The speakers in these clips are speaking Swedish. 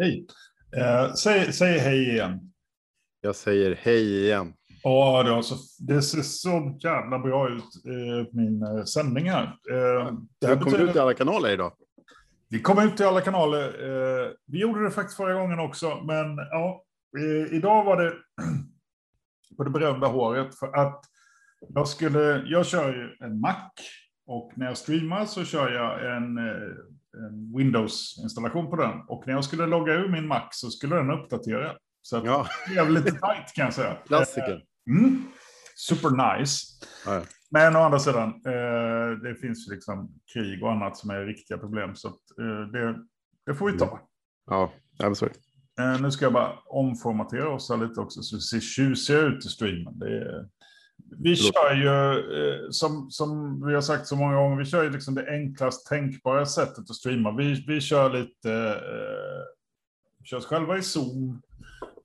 Hej. Eh, säg, säg hej igen. Jag säger hej igen. Ja, det, alltså, det ser så jävla bra ut, eh, min eh, sändning här. Eh, det här kommer betyder... ut i alla kanaler idag. Vi kommer ut i alla kanaler. Eh, vi gjorde det faktiskt förra gången också, men ja, eh, idag var det på det berömda håret för att jag skulle, jag kör ju en Mac och när jag streamar så kör jag en eh, en Windows-installation på den. Och när jag skulle logga ur min Mac så skulle den uppdatera. Så att ja. det blev lite tight kan jag säga. Klassiker. Mm. Super nice. Ja. Men å andra sidan, eh, det finns liksom krig och annat som är riktiga problem. Så att, eh, det, det får vi ta. Ja, I'm sorry. Eh, nu ska jag bara omformatera oss lite också så vi ser tjusiga ut i streamen. Det är, vi kör ju, eh, som, som vi har sagt så många gånger, vi kör ju liksom det enklast tänkbara sättet att streama. Vi, vi kör lite, eh, vi kör oss själva i Zoom.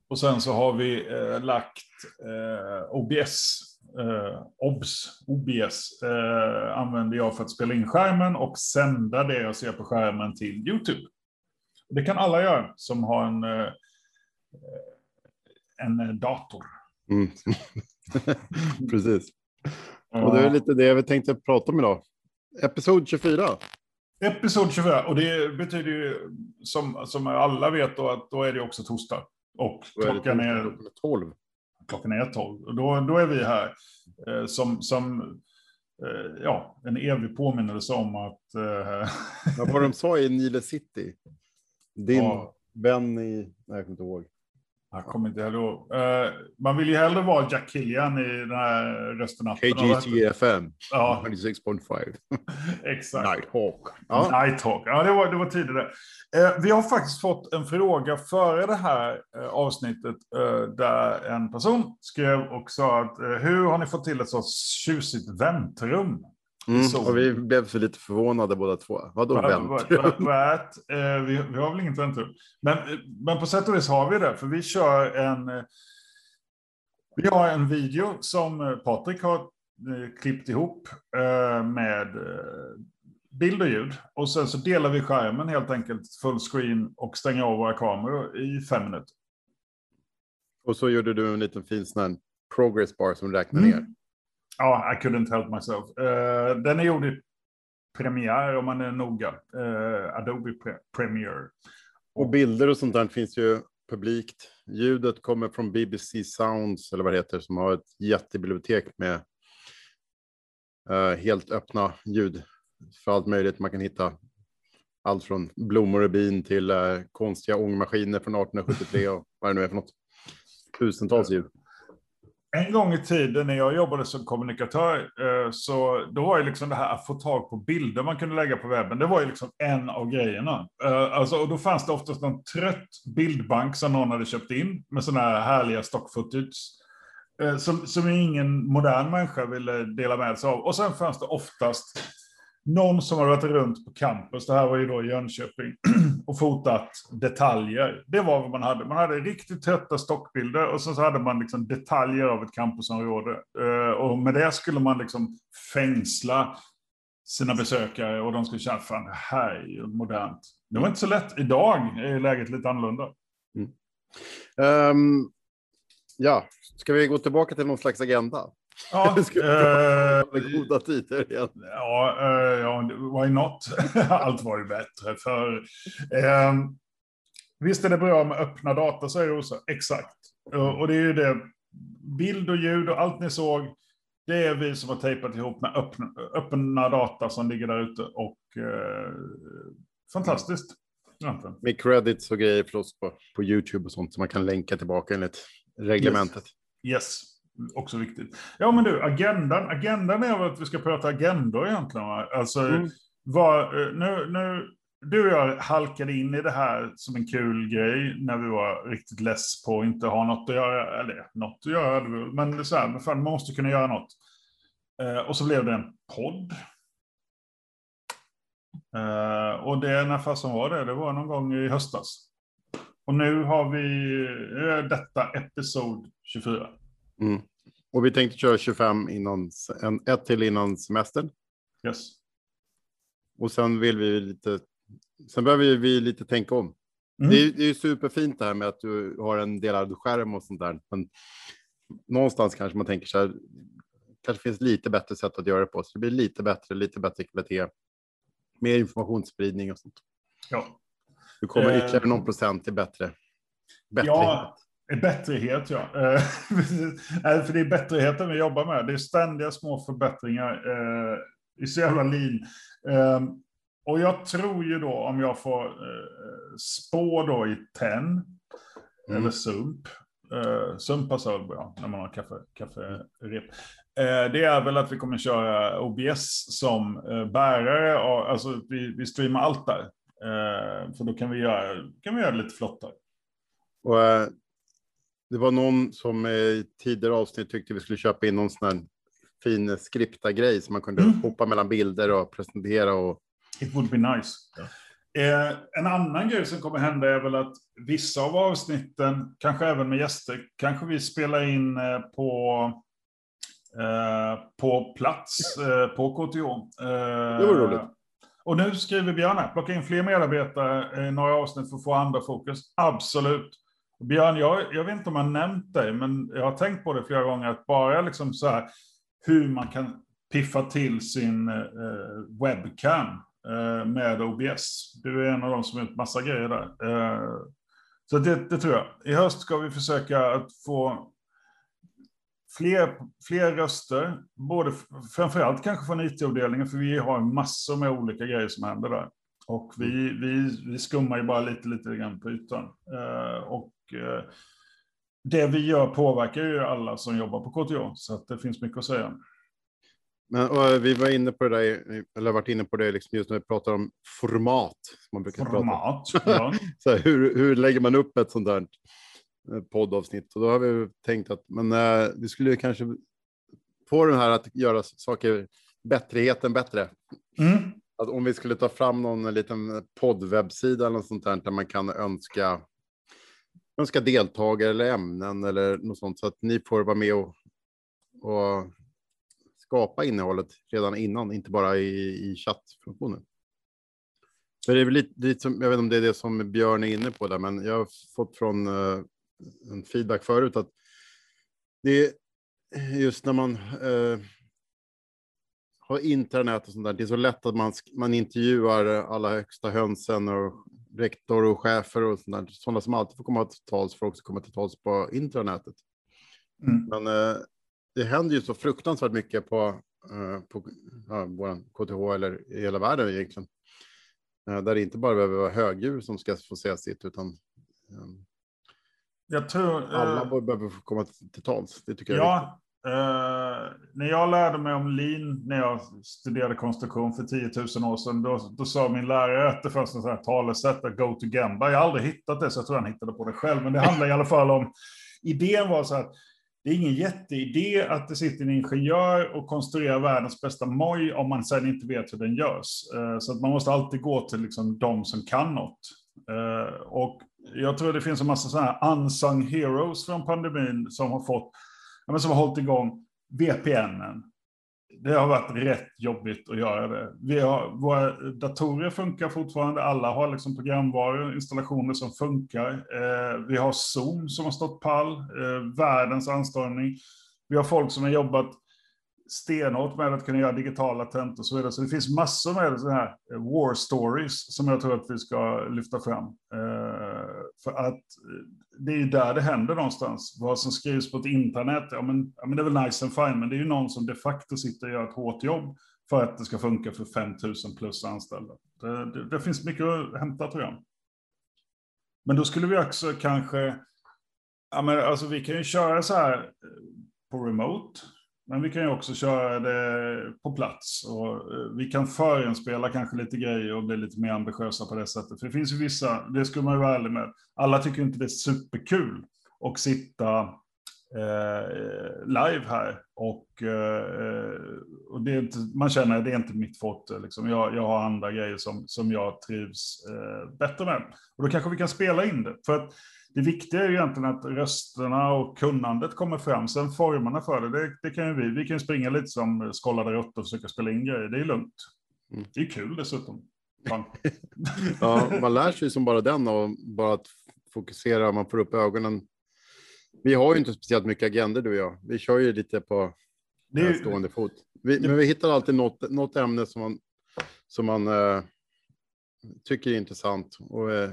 Och sen så har vi eh, lagt eh, OBS, eh, OBS, OBS eh, använder jag för att spela in skärmen och sända det jag ser på skärmen till YouTube. Det kan alla göra som har en, en dator. Mm. Precis. Och det är lite det vi tänkte prata om idag. Episod 24. Episod 24, och det betyder ju som, som alla vet då att då är det också torsdag. Och klockan är, är 12. Klockan är 12. Och då, då är vi här eh, som, som eh, ja, en evig påminnelse om att... Eh... ja, vad de sa i Nile City. Din ja. vän i... Nej, jag kommer inte ihåg. Jag kommer inte ihåg. Uh, man vill ju hellre vara Jack Killian i den här rösten. KGTFM. Ja. 96.5. Exakt. Nighthawk. Ja. Nighthawk. Ja, det var, det var tidigare. Uh, vi har faktiskt fått en fråga före det här uh, avsnittet där en person skrev och sa att hur har ni fått till ett så tjusigt väntrum? Mm, och vi blev så lite förvånade båda två. Vadå väntrum? Eh, vi, vi har väl inget väntrum. Men, men på sätt och vis har vi det, för vi kör en... Eh, vi har en video som eh, Patrik har klippt ihop med bild och ljud. Och sen så delar vi skärmen helt enkelt fullscreen och stänger av våra kameror i fem minuter. Och så gjorde du en liten fin sån progress bar som räknar mm. ner. Ja, I couldn't help myself. Uh, den är gjord i Premiere om man är noga. Uh, Adobe Premiere. Och bilder och sånt där finns ju publikt. Ljudet kommer från BBC Sounds, eller vad det heter, som har ett jättebibliotek med uh, helt öppna ljud för allt möjligt. Man kan hitta allt från blommor och bin till uh, konstiga ångmaskiner från 1873 och vad det nu är för något. Tusentals ljud. En gång i tiden när jag jobbade som kommunikatör, eh, så då var ju liksom det här att få tag på bilder man kunde lägga på webben, det var ju liksom en av grejerna. Eh, alltså, och då fanns det oftast någon trött bildbank som någon hade köpt in med sådana här härliga stock footage. Eh, som, som ingen modern människa ville dela med sig av. Och sen fanns det oftast någon som har varit runt på campus, det här var ju då i Jönköping, och fotat detaljer. Det var vad man hade. Man hade riktigt trötta stockbilder och så hade man liksom detaljer av ett campusområde. Eh, och med det skulle man liksom fängsla sina besökare och de skulle känna, fan det här är ju modernt. Det var inte så lätt. Idag är läget lite annorlunda. Mm. Um, ja, ska vi gå tillbaka till någon slags agenda? Ja, eh, goda tider igen. Ja, eh, ja, why not? Allt var ju bättre för. Eh, visst är det bra med öppna data, säger Rosa. Exakt. Och det är ju det. Bild och ljud och allt ni såg. Det är vi som har tejpat ihop med öppna, öppna data som ligger där ute. Och eh, fantastiskt. Med credits och grejer förstås på, på YouTube och sånt som man kan länka tillbaka enligt reglementet. Yes. yes också viktigt. Ja, men du, agendan, agendan är väl att vi ska prata agendor egentligen. Va? Alltså, mm. vad, eh, nu, nu, du och jag halkade in i det här som en kul grej när vi var riktigt less på att inte ha något att göra. Eller något att göra, men så här, fan, man måste kunna göra något. Eh, och så blev det en podd. Eh, och det, när fasen var det? Det var någon gång i höstas. Och nu har vi eh, detta episod 24. Mm. Och vi tänkte köra 25 innan, en, ett till innan semestern. Yes. Och sen vill vi lite, sen behöver vi lite tänka om. Mm. Det, är, det är superfint det här med att du har en delad skärm och sånt där. Men någonstans kanske man tänker så här, kanske finns lite bättre sätt att göra det på. Så det blir lite bättre, lite bättre kvalitet, mer informationsspridning och sånt. Ja. Du kommer eh, ytterligare någon procent till bättre. bättre ja, bättrihet ja. Eh, för det är bättrigheten vi jobbar med. Det är ständiga små förbättringar eh, i så jävla lean. Eh, och jag tror ju då, om jag får eh, spå då i TEN, mm. eller SUMP, eh, SUMP passar väl bra när man har kaffe, kafferep. Det är väl att vi kommer köra OBS som eh, bärare, och, alltså vi, vi streamar allt där. Eh, för då kan vi göra, kan vi göra lite flottare. Och, det var någon som i tidigare avsnitt tyckte vi skulle köpa in någon sån här fin skripta grej som man kunde mm. hoppa mellan bilder och presentera och It would be nice. Ja. Eh, en annan grej som kommer hända är väl att vissa av avsnitten, kanske även med gäster, kanske vi spelar in eh, på, eh, på plats eh, på KTH. Eh, det var roligt. Och nu skriver Björn här, plocka in fler medarbetare i några avsnitt för att få andra fokus. Absolut. Björn, jag, jag vet inte om jag nämnt dig, men jag har tänkt på det flera gånger, att bara liksom så här, hur man kan piffa till sin eh, webcam Eh, med OBS. Du är en av dem som har gjort massa grejer där. Eh, så det, det tror jag. I höst ska vi försöka att få fler, fler röster, både framförallt kanske från IT-avdelningen, för vi har massor med olika grejer som händer där. Och vi, vi, vi skummar ju bara lite, lite grann på ytan. Eh, och det vi gör påverkar ju alla som jobbar på KTH, så det finns mycket att säga. Men, vi var inne på det där, eller varit inne på det liksom just när vi pratar om format. man brukar format, prata. Ja. så här, hur, hur lägger man upp ett sånt där eh, poddavsnitt? Och då har vi tänkt att men, äh, vi skulle kanske få den här att göra saker bättreheten bättre. Mm. Att om vi skulle ta fram någon liten poddwebbsida eller något sånt där, där man kan önska önska deltagare eller ämnen eller något sånt så att ni får vara med och, och skapa innehållet redan innan, inte bara i, i chattfunktionen. För det är väl lite, lite som, jag vet inte om det är det som Björn är inne på där, men jag har fått från uh, en feedback förut att det är just när man uh, har internet och sånt där, det är så lätt att man, man intervjuar alla högsta hönsen och rektor och chefer och där. Sådana som alltid får komma till tals får också komma till tals på intranätet. Mm. Men uh, det händer ju så fruktansvärt mycket på, uh, på ja, vår KTH eller i hela världen egentligen. Uh, där det inte bara behöver vara högdjur som ska få säga sitt, utan um, jag tror, uh, alla behöver få komma till, till tals. Det tycker jag ja, Eh, när jag lärde mig om lean när jag studerade konstruktion för 10 000 år sedan, då, då sa min lärare att det fanns en sån här talesätt, go to gamba. Jag har aldrig hittat det, så jag tror han hittade på det själv. Men det handlar i alla fall om, idén var så att det är ingen jätteidé att det sitter en ingenjör och konstruerar världens bästa moj om man sedan inte vet hur den görs. Eh, så att man måste alltid gå till liksom de som kan något. Eh, och jag tror det finns en massa sådana här unsung heroes från pandemin som har fått, som har hållit igång VPNen, det har varit rätt jobbigt att göra det. Vi har, våra datorer funkar fortfarande. Alla har liksom programvaror, installationer som funkar. Eh, vi har Zoom som har stått pall, eh, världens anstormning. Vi har folk som har jobbat stenhårt med att kunna göra digitala tentor och så vidare. Så det finns massor med sådana här eh, war stories som jag tror att vi ska lyfta fram. Eh, för att eh, det är ju där det händer någonstans. Vad som skrivs på ett internet, ja men, ja men det är väl nice and fine, men det är ju någon som de facto sitter och gör ett hårt jobb för att det ska funka för 5000 plus anställda. Det, det, det finns mycket att hämta tror jag. Men då skulle vi också kanske, ja men alltså vi kan ju köra så här eh, på remote, men vi kan ju också köra det på plats och eh, vi kan förinspela kanske lite grejer och bli lite mer ambitiösa på det sättet. För det finns ju vissa, det ska man ju vara ärlig med, alla tycker inte det är superkul att sitta eh, live här och, eh, och det är inte, man känner att det är inte mitt forte. Liksom. Jag, jag har andra grejer som, som jag trivs eh, bättre med. Och då kanske vi kan spela in det. För att det viktiga är ju egentligen att rösterna och kunnandet kommer fram. Sen formerna för det, det, det kan ju vi. Vi kan ju springa lite som skållade råttor och försöka spela in grejer. Det är lugnt. Mm. Det är kul dessutom. ja, man lär sig som bara den och bara att fokusera, man får upp ögonen. Vi har ju inte speciellt mycket agender du och jag. Vi kör ju lite på det är, stående fot. Vi, det, men vi hittar alltid något, något ämne som man, som man uh, tycker är intressant. Och uh,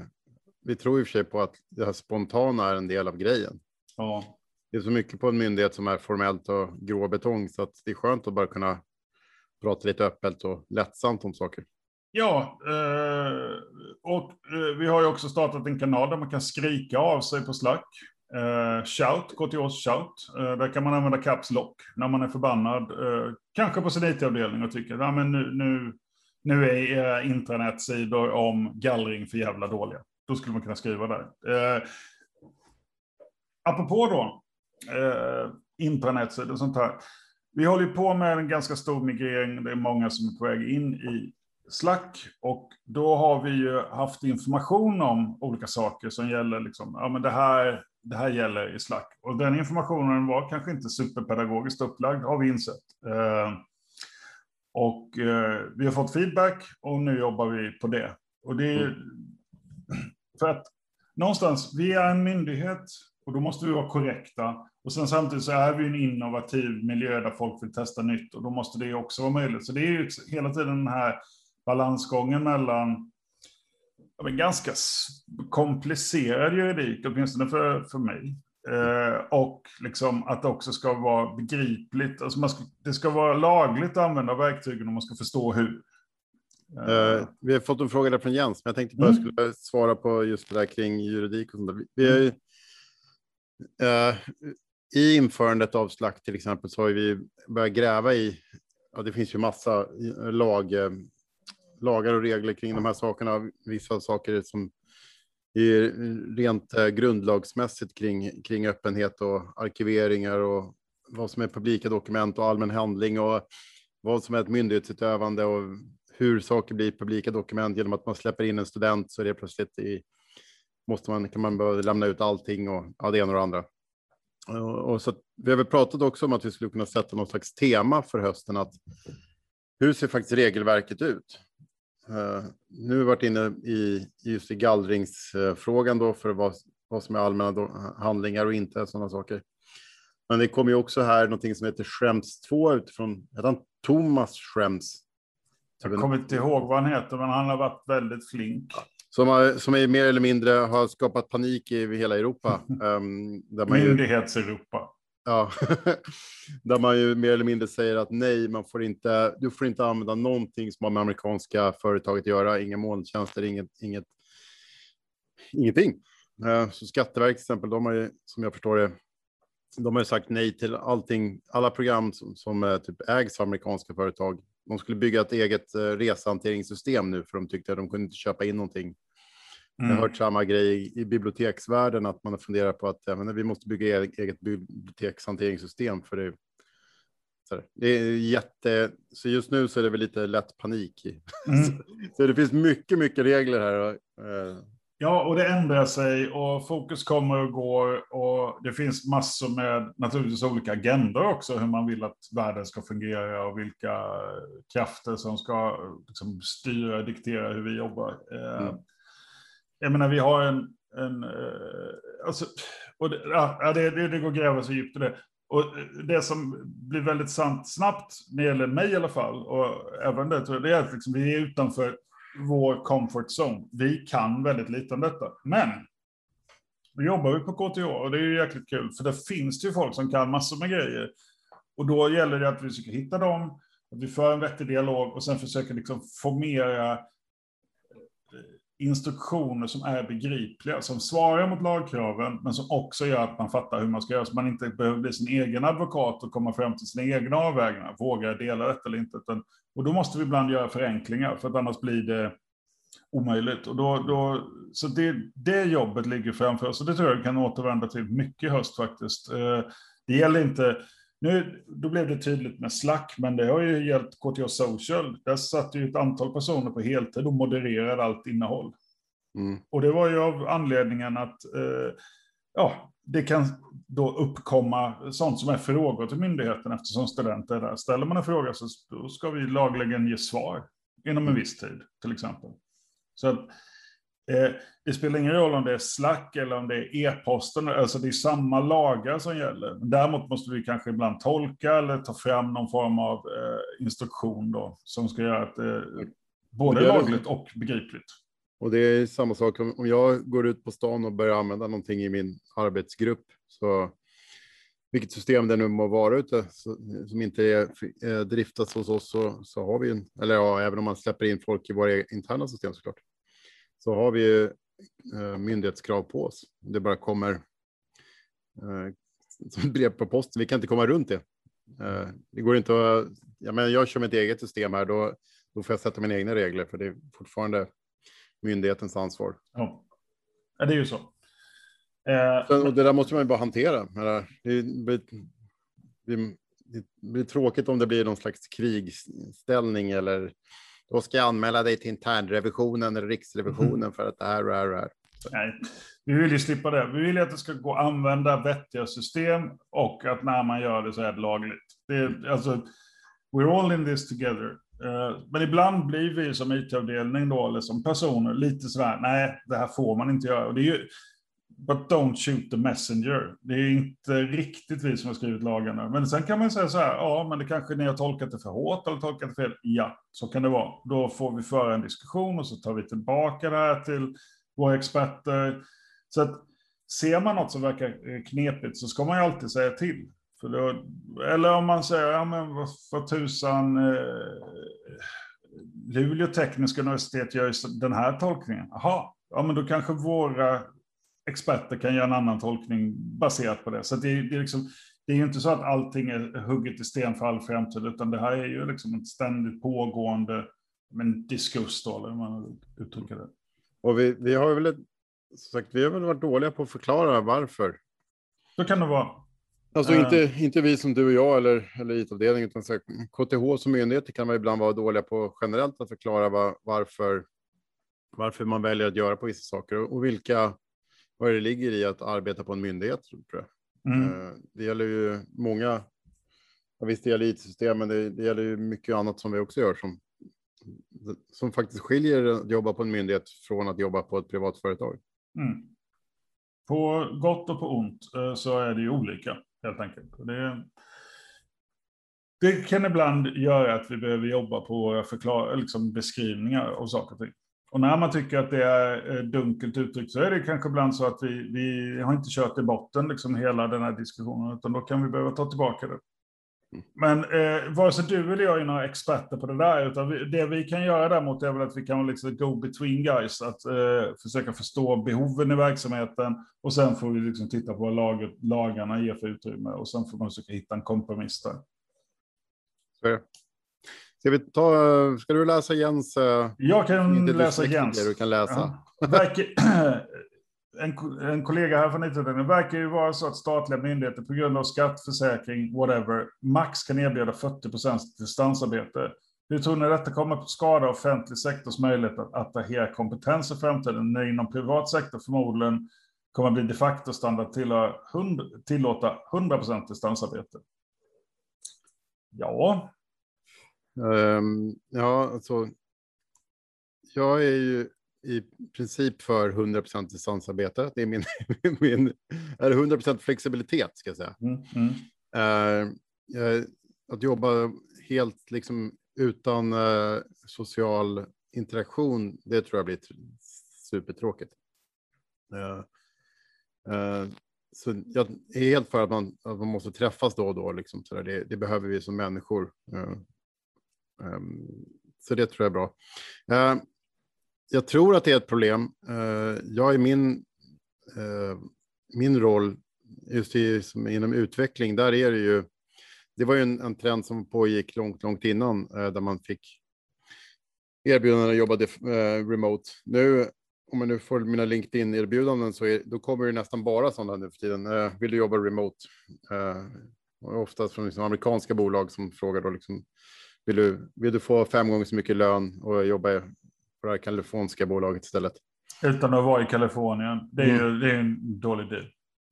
vi tror i och för sig på att det här spontana är en del av grejen. Ja. Det är så mycket på en myndighet som är formellt och grå betong så att det är skönt att bara kunna prata lite öppet och lättsamt om saker. Ja, eh, och eh, vi har ju också startat en kanal där man kan skrika av sig på Slack. Eh, shout, gå till oss shout. där kan man använda Caps Lock när man är förbannad. kanske på sin IT-avdelning och tycker att nu, nu, nu är era intranetsidor om gallring för jävla dåliga. Då skulle man kunna skriva där. Eh, apropå då, eh, intranätsidor och sånt här. Vi håller på med en ganska stor migrering. Det är många som är på väg in i Slack och då har vi ju haft information om olika saker som gäller liksom, ja men det här, det här gäller i Slack. Och den informationen var kanske inte superpedagogiskt upplagd har vi insett. Eh, och eh, vi har fått feedback och nu jobbar vi på det. Och det är mm för att någonstans, vi är en myndighet och då måste vi vara korrekta. Och sen samtidigt så är vi en innovativ miljö där folk vill testa nytt och då måste det också vara möjligt. Så det är ju hela tiden den här balansgången mellan ja, ganska komplicerad juridik, åtminstone för, för mig. Eh, och liksom att det också ska vara begripligt. Alltså man ska, det ska vara lagligt att använda verktygen och man ska förstå hur. Uh, vi har fått en fråga där från Jens, men jag tänkte bara mm. skulle svara på just det där kring juridik och sånt där. Vi, vi uh, I införandet av slakt till exempel så har vi börjat gräva i, ja det finns ju massa lag, lagar och regler kring de här sakerna. Vissa saker som är rent eh, grundlagsmässigt kring, kring öppenhet och arkiveringar och vad som är publika dokument och allmän handling och vad som är ett myndighetsutövande och hur saker blir publika dokument genom att man släpper in en student så är det plötsligt i, måste man, kan man behöva lämna ut allting och ja, det ena och det andra. Och, och så vi har väl pratat också om att vi skulle kunna sätta något slags tema för hösten att hur ser faktiskt regelverket ut? Uh, nu har vi varit inne i just i gallringsfrågan då för vad, vad som är allmänna då, handlingar och inte sådana saker. Men det kommer ju också här någonting som heter Schrems 2 utifrån, heter han Thomas Schrems? Jag kommer inte ihåg vad han heter, men han har varit väldigt flink. Som, har, som är mer eller mindre har skapat panik i hela Europa. um, Myndighets-Europa. Ja, där man ju mer eller mindre säger att nej, man får inte, du får inte använda någonting som har med amerikanska företaget att göra, inga molntjänster, inget, inget, ingenting. Uh, så Skatteverket till exempel, de har ju, som jag förstår det, de har ju sagt nej till allting, alla program som, som uh, typ ägs av amerikanska företag. De skulle bygga ett eget uh, resehanteringssystem nu, för de tyckte att de kunde inte köpa in någonting Mm. Jag har mm. hört samma grej i, biblioteksvärlden, att man har funderat på att ja, men vi måste bygga eget, eget bibliotekshanteringssystem för det. Så det är jätte, så just nu så är det väl lite lätt panik. I. Mm. så det finns mycket, mycket regler här. Och, eh. Ja, och det ändrar sig och fokus kommer och går och det finns massor med naturligtvis olika agendor också, hur man vill att världen ska fungera och vilka krafter som ska liksom, styra och diktera hur vi jobbar. Eh, mm jag menar, vi har en... en eh, alltså, och det, ja, det, det, det går att gräva så djupt i det. Och det som blir väldigt sant snabbt, när det gäller mig i alla fall, och även det, tror jag, det är att liksom, vi är utanför vår comfort zone. Vi kan väldigt lite om detta. Men nu jobbar vi på KTH och det är ju jäkligt kul, för det finns ju folk som kan massor med grejer. Och då gäller det att vi försöker hitta dem, att vi för en vettig dialog och sen försöker liksom formera eh, instruktioner som är begripliga, som svarar mot lagkraven, men som också gör att man fattar hur man ska göra, så man inte behöver bli sin egen advokat och komma fram till sina egna avvägningar. Vågar jag dela detta eller inte? Och då måste vi ibland göra förenklingar, för att annars blir det omöjligt. Och då, då, så det, det jobbet ligger framför oss, och det tror jag vi kan återvända till mycket i höst faktiskt. Eh, det gäller inte nu, då blev det tydligt med Slack, men det har ju gällt KTH Social. Där satt ju ett antal personer på heltid och modererade allt innehåll. Mm. Och det var ju av anledningen att eh, ja, det kan då uppkomma sånt som är frågor till myndigheten eftersom studenter är där. Ställer man en fråga så ska vi lagligen ge svar inom en mm. viss tid, till exempel. Så att, det spelar ingen roll om det är Slack eller om det är e-posten, alltså det är samma lagar som gäller. Däremot måste vi kanske ibland tolka eller ta fram någon form av eh, instruktion då, som ska göra att det eh, både är lagligt och begripligt. Och det är samma sak. Om jag går ut på stan och börjar använda någonting i min arbetsgrupp, så vilket system det nu må vara ute som inte är driftas hos oss så, så har vi en, eller ja, även om man släpper in folk i våra interna system såklart, så har vi ju eh, myndighetskrav på oss. Det bara kommer eh, som brev på posten. Vi kan inte komma runt det. Eh, det går inte att, jag menar, jag kör mitt eget system här, då, då får jag sätta mina egna regler, för det är fortfarande myndighetens ansvar. Ja, det är ju så. Eh, och det där måste man ju bara hantera. Det blir, det blir tråkigt om det blir någon slags krigsställning eller då ska jag anmäla dig till internrevisionen eller riksrevisionen mm. för att det här och det här och det här. Nej, vi vill ju slippa det. Vi vill att det ska gå att använda vettiga system och att när man gör det så är det lagligt. Det är, alltså, we're all in this together. Uh, men ibland blir vi som IT-avdelning då, eller som personer, lite sådär, nej, det här får man inte göra. Och det är ju, But don't shoot the messenger. Det är inte riktigt vi som har skrivit lagarna. Men sen kan man säga så här, ja, men det kanske ni har tolkat det för hårt eller tolkat det fel. Ja, så kan det vara. Då får vi föra en diskussion och så tar vi tillbaka det här till våra experter. Så att ser man något som verkar knepigt så ska man ju alltid säga till. För då, eller om man säger, ja men vad för tusan, eh, Luleå tekniska universitet gör ju den här tolkningen. Jaha, ja men då kanske våra experter kan göra en annan tolkning baserat på det. Så det, det, är liksom, det är ju inte så att allting är hugget i sten för all framtid, utan det här är ju liksom ett ständigt pågående men diskurs, då, eller hur man uttrycker det. Och vi, vi har väl, sagt, vi har väl varit dåliga på att förklara varför. Så kan det vara. Alltså uh, inte, inte vi som du och jag eller, eller IT-avdelningen, utan så KTH som myndigheter kan man ibland vara dåliga på generellt att förklara var, varför, varför man väljer att göra på vissa saker och, och vilka vad det ligger i att arbeta på en myndighet. Tror jag. Mm. Eh, det gäller ju många, ja, visst det gäller IT-system, men det, det, gäller ju mycket annat som vi också gör som, som faktiskt skiljer att jobba på en myndighet från att jobba på ett privat företag. Mm. På gott och på ont eh, så är det ju olika helt enkelt. Det, det kan ibland göra att vi behöver jobba på våra förklar, liksom beskrivningar av saker och ting. Och när man tycker att det är eh, dunkelt uttryckt så är det kanske ibland så att vi, vi har inte kört i botten liksom hela den här diskussionen, utan då kan vi behöva ta tillbaka det. Men eh, vare sig du eller jag är några experter på det där, utan vi, det vi kan göra däremot är väl att vi kan liksom go between guys, att eh, försöka förstå behoven i verksamheten och sen får vi liksom titta på vad laget, lagarna ger för utrymme och sen får man försöka hitta en kompromiss där. Så. Ska, vi ta, ska du läsa Jens? Eh, Jag kan läsa Jens. Du kan läsa. Ja. Verkar, en, en kollega här från IT-utredningen. Det verkar ju vara så att statliga myndigheter på grund av skatt, försäkring, whatever, max kan erbjuda 40 procents distansarbete. Hur tror ni detta kommer att skada offentlig sektors möjlighet att attrahera kompetens i framtiden när inom privat sektor förmodligen kommer att bli de facto standard tillåta 100 procent distansarbete? Ja, Um, ja, alltså. Jag är ju i princip för 100 procent distansarbete. Det är min, min eller 100 procent flexibilitet ska jag säga. Mm, mm. Uh, att jobba helt liksom utan uh, social interaktion, det tror jag blir supertråkigt. Uh, så jag är helt för att man, att man måste träffas då och då. Liksom, så det, det, behöver vi som människor. Ehm, så det tror jag är bra. Ehm, jag tror att det är ett problem. Ehm, jag i min, min roll, just i, inom utveckling, där är det ju, det var ju en, en trend som pågick långt, långt innan, eh, där man fick erbjudanden att jobba eh, remote. Nu, om man nu får mina LinkedIn-erbjudanden så är, då kommer det nästan bara sådana nu för tiden. Eh, vill du jobba remote? Eh, oftast från liksom amerikanska bolag som frågar då liksom, vill du, vill du få fem gånger så mycket lön och jobba på det här kaliforniska bolaget istället? Utan att vara i Kalifornien. Det är mm. ju det är en dålig deal.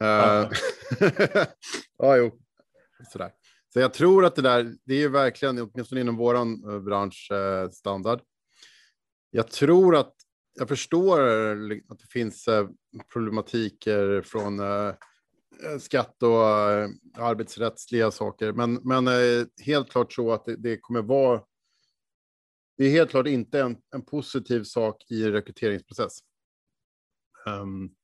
Uh, ja, jo. Sådär. Så jag tror att det där, det är ju verkligen, åtminstone inom vår eh, bransch, eh, standard. Jag tror att jag förstår att det finns problematiker från Eh, skatt och eh, arbetsrättsliga saker, men, men eh, helt klart så att det, det kommer vara det är helt klart inte en, en positiv sak i rekryteringsprocess. Um,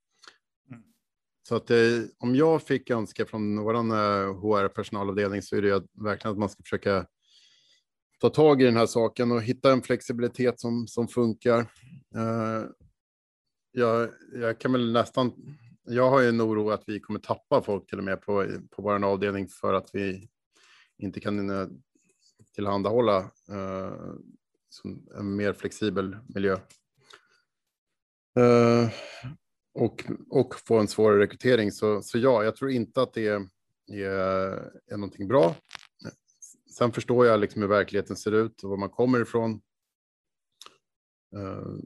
så att det, om jag fick önska från vår HR-personalavdelning så är det verkligen att man ska försöka ta tag i den här saken och hitta en flexibilitet som, som funkar. Uh, jag, jag kan väl nästan, jag har ju en oro att vi kommer tappa folk till och med på, på vår avdelning för att vi inte kan eh, tillhandahålla uh, en mer flexibel miljö. Uh, och, och få en svårare rekrytering. Så, så ja, jag tror inte att det är, är, är någonting bra. Sen förstår jag liksom hur verkligheten ser ut och var man kommer ifrån. Uh,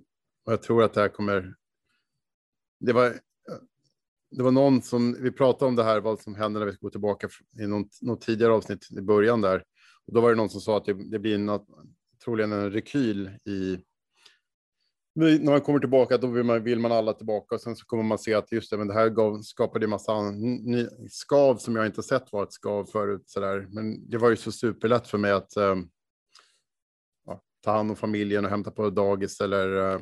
och jag tror att det här kommer... Det var, det var någon som, vi pratade om det här, vad som händer när vi går tillbaka i något, något tidigare avsnitt i början där. Och då var det någon som sa att det, det blir något, troligen en rekyl i när man kommer tillbaka, då vill man, vill man alla tillbaka och sen så kommer man se att just det, men det här gav, skapade en massa ny, skav som jag inte sett var ett skav förut. Så där. Men det var ju så superlätt för mig att äh, ta hand om familjen och hämta på dagis eller äh,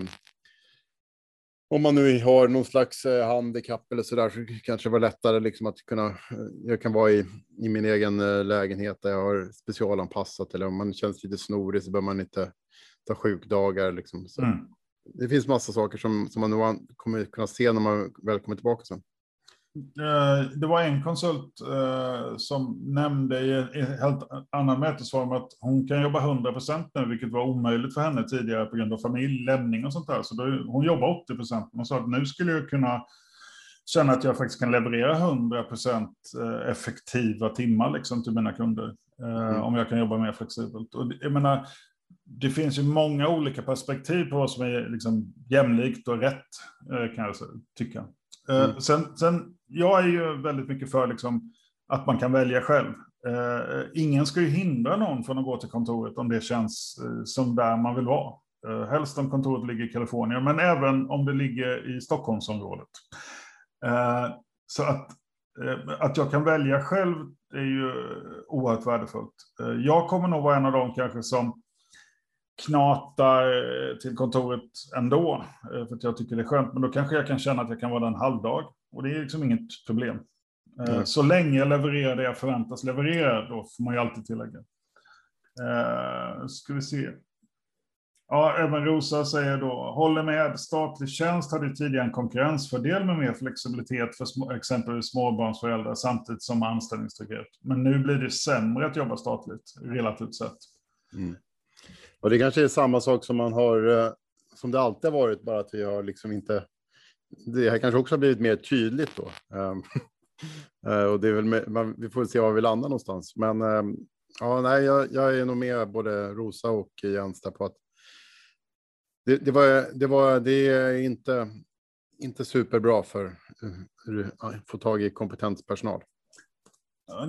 om man nu har någon slags uh, handikapp eller så där så kanske det var lättare liksom att kunna. Uh, jag kan vara i, i min egen uh, lägenhet där jag har specialanpassat eller om man känns lite snorig så behöver man inte ta sjukdagar liksom. Så. Mm det finns massa saker som, som man nog kommer kunna se när man väl kommer tillbaka sen. Eh, det var en konsult eh, som nämnde i en helt annan mötesform att hon kan jobba 100 procent nu, vilket var omöjligt för henne tidigare på grund av familj, lämning och sånt där. Så då, hon jobbar 80 procent. Hon sa att nu skulle jag kunna känna att jag faktiskt kan leverera 100 procent eh, effektiva timmar liksom till mina kunder. Mm. Om jag kan jobba mer flexibelt. Och jag menar, det finns ju många olika perspektiv på vad som är liksom jämlikt och rätt, kan jag tycka. Mm. Sen, sen, jag är ju väldigt mycket för liksom att man kan välja själv. Eh, ingen ska ju hindra någon från att gå till kontoret om det känns eh, som där man vill vara. Eh, helst om kontoret ligger i Kalifornien, men även om det ligger i Stockholmsområdet. Eh, så att, att jag kan välja själv är ju oerhört värdefullt. Jag kommer nog vara en av dem kanske som knatar till kontoret ändå, för att jag tycker det är skönt. Men då kanske jag kan känna att jag kan vara där en halvdag. Och det är liksom inget problem. Mm. Så länge jag levererar det jag förväntas leverera, då får man ju alltid tillägga. Uh, ska vi se. Ja, även Rosa säger då, håller med, statlig tjänst hade tidigare en konkurrensfördel med mer flexibilitet för små, exempelvis småbarnsföräldrar samtidigt som anställningstrygghet. Men nu blir det sämre att jobba statligt relativt sett. Mm. Och det kanske är samma sak som man har, eh, som det alltid har varit, bara att vi har liksom inte, det här kanske också har blivit mer tydligt då. Ehm, eh, och det är väl, man, vi får se var vi landar någonstans. Men ehm, ja, nej, jag, jag är nog med både Rosa och Jens där på att det, det, var, det, var, det är inte, inte superbra för eh, att få tag i kompetent personal.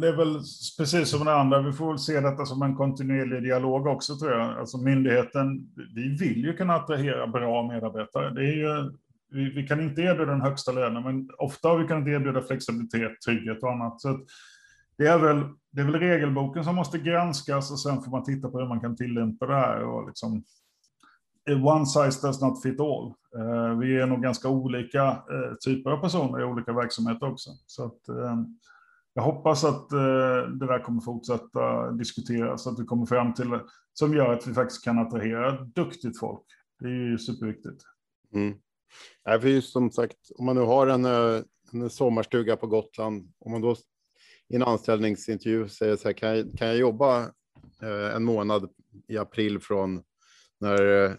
Det är väl precis som det andra, vi får väl se detta som en kontinuerlig dialog också tror jag. Alltså myndigheten, vi vill ju kunna attrahera bra medarbetare. Det är ju, vi, vi kan inte erbjuda den högsta lönen, men ofta har vi kunnat erbjuda flexibilitet, trygghet och annat. Så det är, väl, det är väl regelboken som måste granskas och sen får man titta på hur man kan tillämpa det här. Och liksom, eh, one size does not fit all. Eh, vi är nog ganska olika eh, typer av personer i olika verksamheter också. Så att, eh, jag hoppas att eh, det där kommer fortsätta diskuteras, att vi kommer fram till eh, som gör att vi faktiskt kan attrahera duktigt folk. Det är ju superviktigt. Mm. Ja, för just som sagt, om man nu har en, eh, en sommarstuga på Gotland, om man då i en anställningsintervju säger så här, kan jag, kan jag jobba eh, en månad i april från när eh,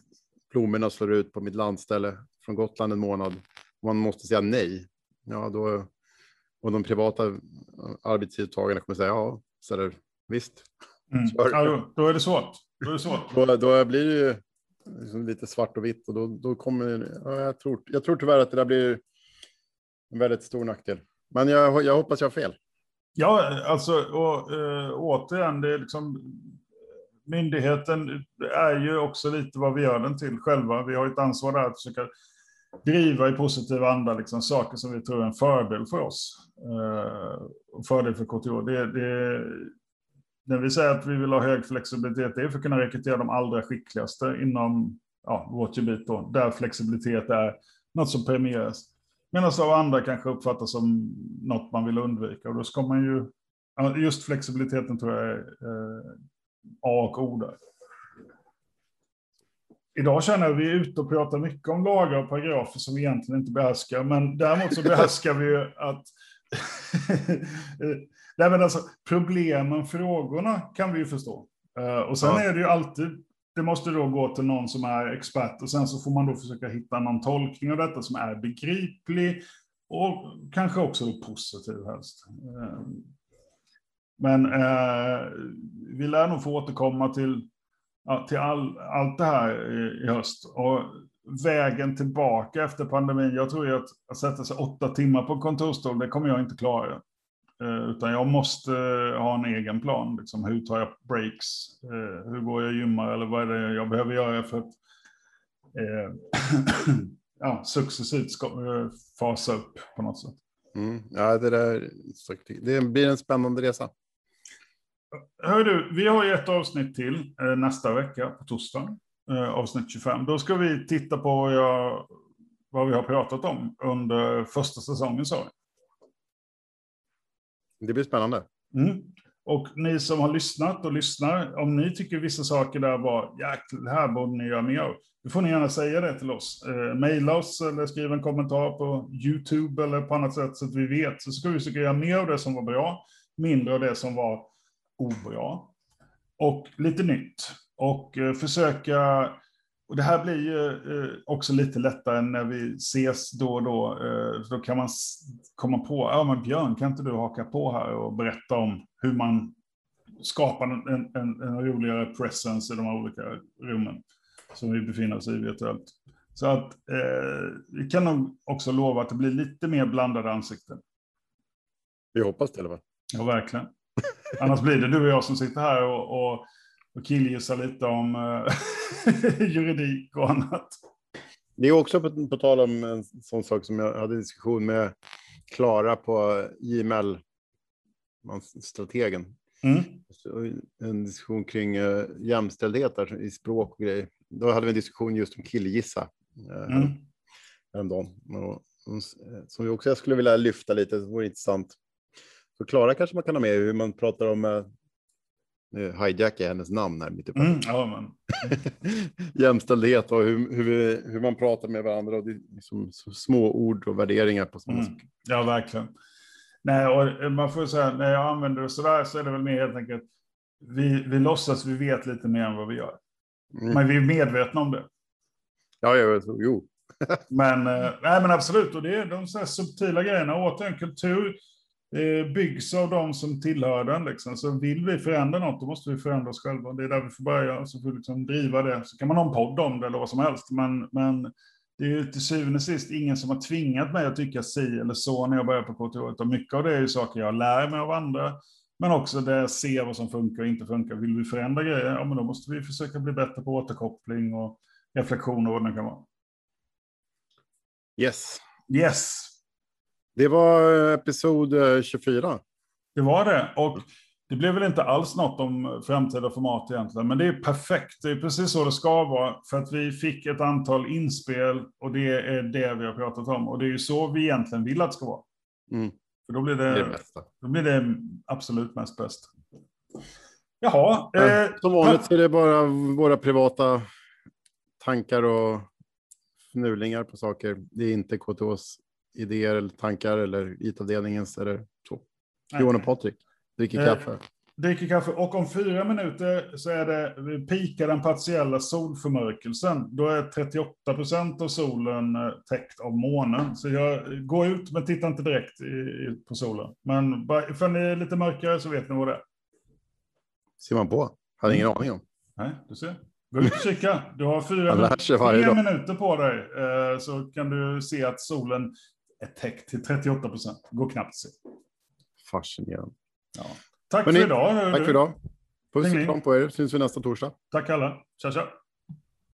blommorna slår ut på mitt landställe från Gotland en månad, man måste säga nej, ja då och de privata arbetstidstagarna kommer säga ja, så är det visst. Mm. Ja, då, då, är det svårt. Då, är det svårt. då, då blir det ju liksom lite svart och vitt och då, då kommer, ja, jag, tror, jag tror tyvärr att det där blir en väldigt stor nackdel. Men jag, jag hoppas jag har fel. Ja, alltså och, äh, återigen, det är liksom myndigheten är ju också lite vad vi gör den till själva. Vi har ett ansvar där att försöka driva i positiv anda liksom, saker som vi tror är en fördel för oss. Eh, och fördel för KTH. Det, det, när vi säger att vi vill ha hög flexibilitet, det är för att kunna rekrytera de allra skickligaste inom ja, vårt gebit, då, där flexibilitet är något som premieras. Medan av andra kanske uppfattas som något man vill undvika. Och då ska man ju, just flexibiliteten tror jag är eh, A och O där. Idag känner jag att vi är ute och pratar mycket om lagar och paragrafer som vi egentligen inte behärskar. Men däremot så behärskar vi ju att... Eh, Nej, men alltså, problemen, frågorna kan vi ju förstå. Uh, och sen ja. är det ju alltid, det måste då gå till någon som är expert och sen så får man då försöka hitta någon tolkning av detta som är begriplig och kanske också då positiv helst. Uh, men uh, vi lär nog få återkomma till till all, allt det här i, i, höst. Och vägen tillbaka efter pandemin, jag tror ju att, att sätta sig åtta timmar på kontorsstol, det kommer jag inte klara. Eh, utan jag måste ha en egen plan. Liksom, hur tar jag breaks? Eh, hur går jag och gymmar? Eller vad är det jag behöver göra för att eh, ja, successivt ska, eh, fasa upp på något sätt. Mm. Ja, det, där, det blir en spännande resa. Hör du, vi har ju ett avsnitt till eh, nästa vecka på torsdag, eh, avsnitt 25. Då ska vi titta på vad, jag, vad vi har pratat om under första säsongen. Så. Det blir spännande. Mm. Och ni som har lyssnat och lyssnar, om ni tycker vissa saker där var jäklar, här borde ni göra mer av. Då får ni gärna säga det till oss. Eh, maila oss eller skriv en kommentar på YouTube eller på annat sätt så att vi vet. Så ska vi försöka göra mer av det som var bra, mindre av det som var obra. Och lite nytt. Och eh, försöka, och det här blir ju eh, också lite lättare när vi ses då och då. Eh, då kan man komma på, ja men Björn, kan inte du haka på här och berätta om hur man skapar en, en, en roligare presence i de här olika rummen som vi befinner oss i virtuellt. Så att eh, vi kan nog också lova att det blir lite mer blandade ansikten. Vi hoppas det i alla fall. Ja, verkligen. Annars blir det du och jag som sitter här och, och, och killgissar lite om uh, juridik och annat. Det är också på, på tal om en sån sak som jag hade diskussion med Klara på Gmail, strategen. Mm. En diskussion kring uh, jämställdhet där, i språk och grejer. Då hade vi en diskussion just om killgissa uh, mm. häromdagen. Och, som vi också skulle vilja lyfta lite, det vore intressant förklara kanske man kan ha med hur man pratar om eh, nu hijackar jag hennes namn här mitt uppe. Mm, ja, men. Jämställdhet och hur, hur, hur man pratar med varandra och det, liksom, små ord och värderingar på sådana mm. Ja, verkligen. Nej, och man får säga, när jag använder det så där så är det väl mer helt enkelt, vi, vi låtsas vi vet lite mer än vad vi gör. Mm. Men vi är medvetna om det. Ja, ja jo. men, eh, nej, men absolut, och det är de så subtila grejerna. Återigen, kultur Eh, byggs av de som tillhör den. Liksom. Så vill vi förändra något, då måste vi förändra oss själva. Det är där vi får börja, så får vi liksom driva det. Så kan man ha en podd om det eller vad som helst. Men, men det är ju till syvende och sist ingen som har tvingat mig att tycka si eller så när jag börjar på KTH. Utan mycket av det är ju saker jag lär mig av andra. Men också där jag ser vad som funkar och inte funkar. Vill vi förändra grejer, ja men då måste vi försöka bli bättre på återkoppling och reflektion och vad det kan vara. Yes. Yes. Det var episod 24. Det var det. Och det blev väl inte alls något om framtida format egentligen, men det är perfekt. Det är precis så det ska vara, för att vi fick ett antal inspel och det är det vi har pratat om. Och det är ju så vi egentligen vill att det ska vara. Mm. För då blir det, det då blir det absolut mest bäst. Jaha. Eh, Som vanligt så är det bara våra privata tankar och fnulingar på saker. Det är inte KTHs idéer eller tankar eller IT-avdelningens eller så. Johan och Patrik dricker eh, kaffe. Dricker kaffe och om fyra minuter så är det pikar den partiella solförmörkelsen. Då är 38 procent av solen eh, täckt av månen. Så jag går ut men tittar inte direkt i, på solen. Men ifall det är lite mörkare så vet ni vad det är. Ser man på? Hade ingen mm. aning om. Nej, du ser. Gå ut och kika. Du har fyra, fyra minuter på dig eh, så kan du se att solen är täckt till 38 procent. Går knappt att se. Fascinerande. Ja. Tack Hörrni, för idag. Tack för idag. Puss och kram på er. Syns vi nästa torsdag. Tack alla. Tja, tja.